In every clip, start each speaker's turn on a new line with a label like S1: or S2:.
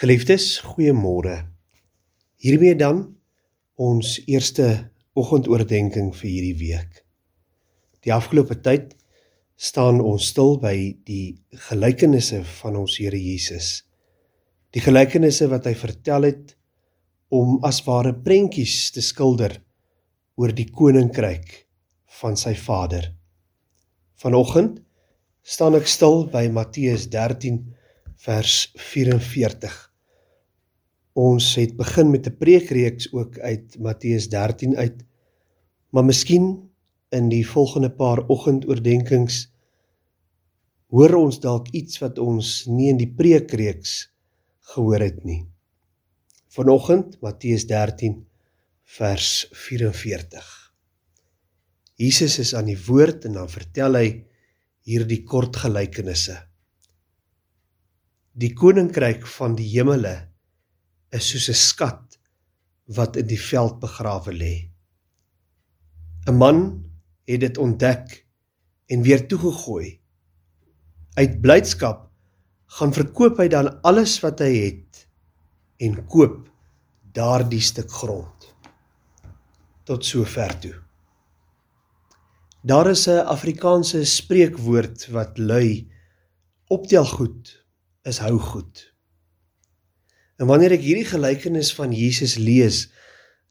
S1: Geliefdes, goeiemôre. Hiermee dan ons eerste oggendoordenkings vir hierdie week. Die afgelope tyd staan ons stil by die gelykenisse van ons Here Jesus. Die gelykenisse wat hy vertel het om as ware prentjies te skilder oor die koninkryk van sy Vader. Vanoggend staan ek stil by Matteus 13 vers 44. Ons het begin met 'n preekreeks ook uit Matteus 13 uit. Maar miskien in die volgende paar oggendoordenkings hoor ons dalk iets wat ons nie in die preekreeks gehoor het nie. Vanoggend Matteus 13 vers 44. Jesus is aan die woord en dan vertel hy hierdie kort gelykenisse. Die koninkryk van die hemele is soos 'n skat wat in die veld begrawe lê. 'n Man het dit ontdek en weer toegegooi. Uit blydskap gaan verkoop hy dan alles wat hy het en koop daardie stuk grond. Tot sover toe. Daar is 'n Afrikaanse spreekwoord wat lui: Optel goed is hou goed. En wanneer ek hierdie gelykenis van Jesus lees,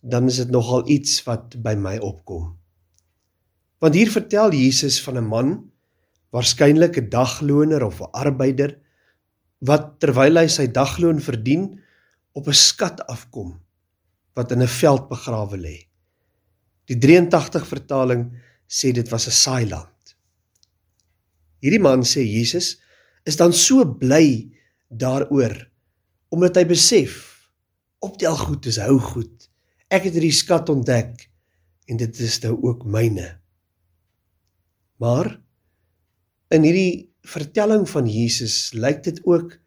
S1: dan is dit nogal iets wat by my opkom. Want hier vertel Jesus van 'n man, waarskynlik 'n dagloner of 'n arbeider, wat terwyl hy sy dagloon verdien, op 'n skat afkom wat in 'n veld begrawe lê. Die 83 vertaling sê dit was 'n saailand. Hierdie man sê Jesus is dan so bly daaroor omdat hy besef optel goed is hou goed. Ek het hierdie skat ontdek en dit is nou ook myne. Maar in hierdie vertelling van Jesus lyk dit ook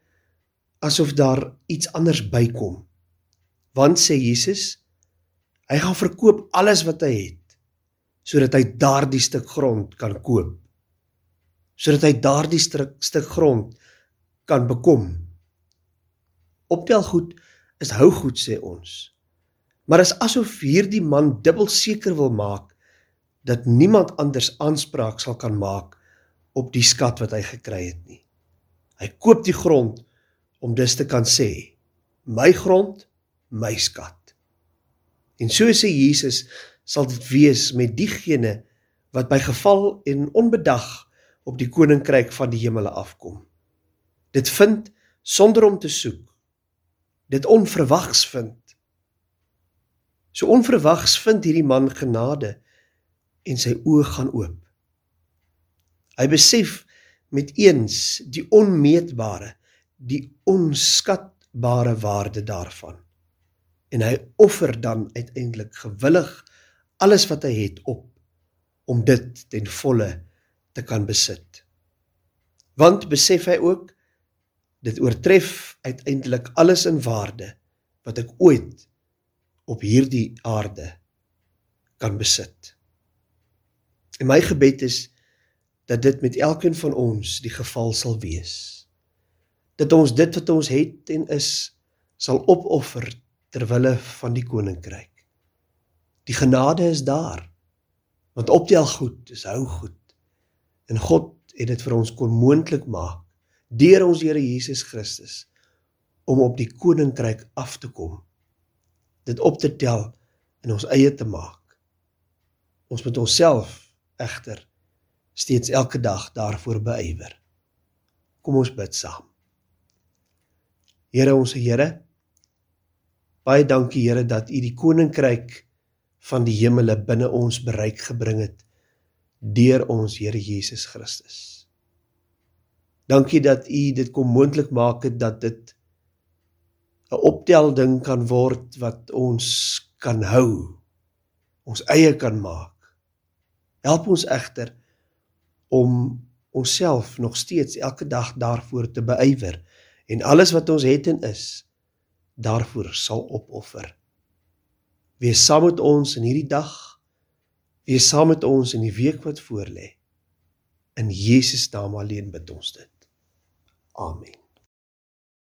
S1: asof daar iets anders bykom. Want sê Jesus, hy gaan verkoop alles wat hy het sodat hy daardie stuk grond kan koop sodat hy daardie stuk, stuk grond kan bekom. Optel goed is hou goed sê ons. Maar is asof hierdie man dubbel seker wil maak dat niemand anders aanspraak sal kan maak op die skat wat hy gekry het nie. Hy koop die grond om dus te kan sê my grond, my skat. En so sê Jesus sal dit wees met diegene wat by geval en onbedag op die koninkryk van die hemele afkom. Dit vind sonder om te soek. Dit onverwags vind. So onverwags vind hierdie man genade en sy oë gaan oop. Hy besef met eens die onmeetbare, die onskatbare waarde daarvan. En hy offer dan uiteindelik gewillig alles wat hy het op om dit ten volle te kan besit. Want besef hy ook dit oortref uiteindelik alles in waarde wat ek ooit op hierdie aarde kan besit. En my gebed is dat dit met elkeen van ons die geval sal wees. Dat ons dit wat ons het en is sal opoffer ter wille van die koninkryk. Die genade is daar. Want optel goed is hou goed. En God het dit vir ons kon moontlik maak deur ons Here Jesus Christus om op die koninkryk af te kom. Dit op te tel en ons eie te maak. Ons moet onsself egter steeds elke dag daarvoor beywer. Kom ons bid saam. Here ons Here, baie dankie Here dat U die koninkryk van die hemele binne ons bereik gebring het deur ons Here Jesus Christus. Dankie dat U dit kom moontlik maak het dat dit 'n optelding kan word wat ons kan hou, ons eie kan maak. Help ons egter om onsself nog steeds elke dag daarvoor te beywer en alles wat ons het en is daarvoor sal opoffer. Wees saam met ons in hierdie dag Wees saam met ons in die week wat voorlê. In Jesus naam alleen bid ons dit. Amen.